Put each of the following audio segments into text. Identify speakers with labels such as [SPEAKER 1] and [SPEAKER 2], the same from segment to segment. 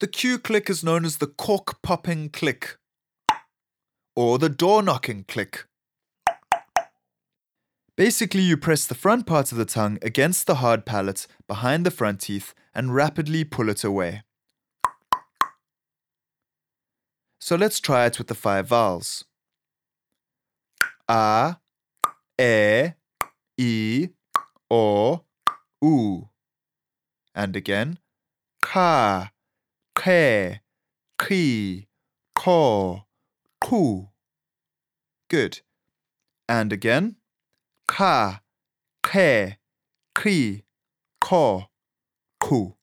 [SPEAKER 1] The Q click is known as the cork popping click or the door knocking click. Basically, you press the front part of the tongue against the hard palate behind the front teeth and rapidly pull it away. So let's try it with the five vowels. A, E, I, O, U. And again, Ka, Ke, Ki, Ko, Ku. Good. And again, Ka, Ke, Ki, Ko, Ku.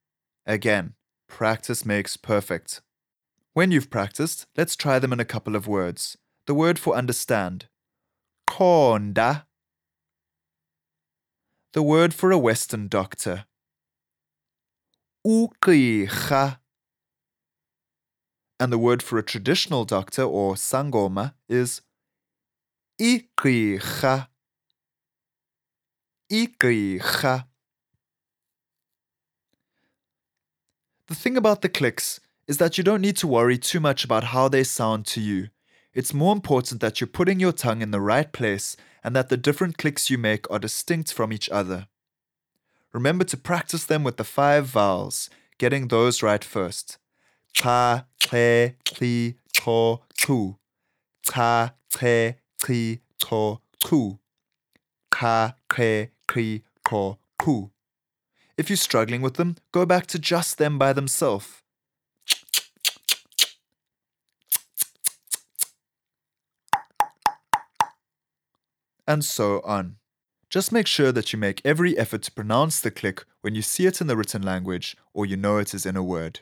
[SPEAKER 1] Again, practice makes perfect. When you've practiced, let's try them in a couple of words. The word for understand. Qonda. The word for a Western doctor. Ugqirha. And the word for a traditional doctor or sangoma is igqirha. Igqirha. The thing about the clicks is that you don't need to worry too much about how they sound to you. It's more important that you're putting your tongue in the right place and that the different clicks you make are distinct from each other. Remember to practice them with the five vowels, getting those right first. Cha, che, kli, cho, chu. Cha, che, kli, cho, chu. Ka, ke, kri, ko, ku. If you're struggling with them, go back to just them by themselves. And so on. Just make sure that you make every effort to pronounce the click when you see it in the written language or you know it is in a word.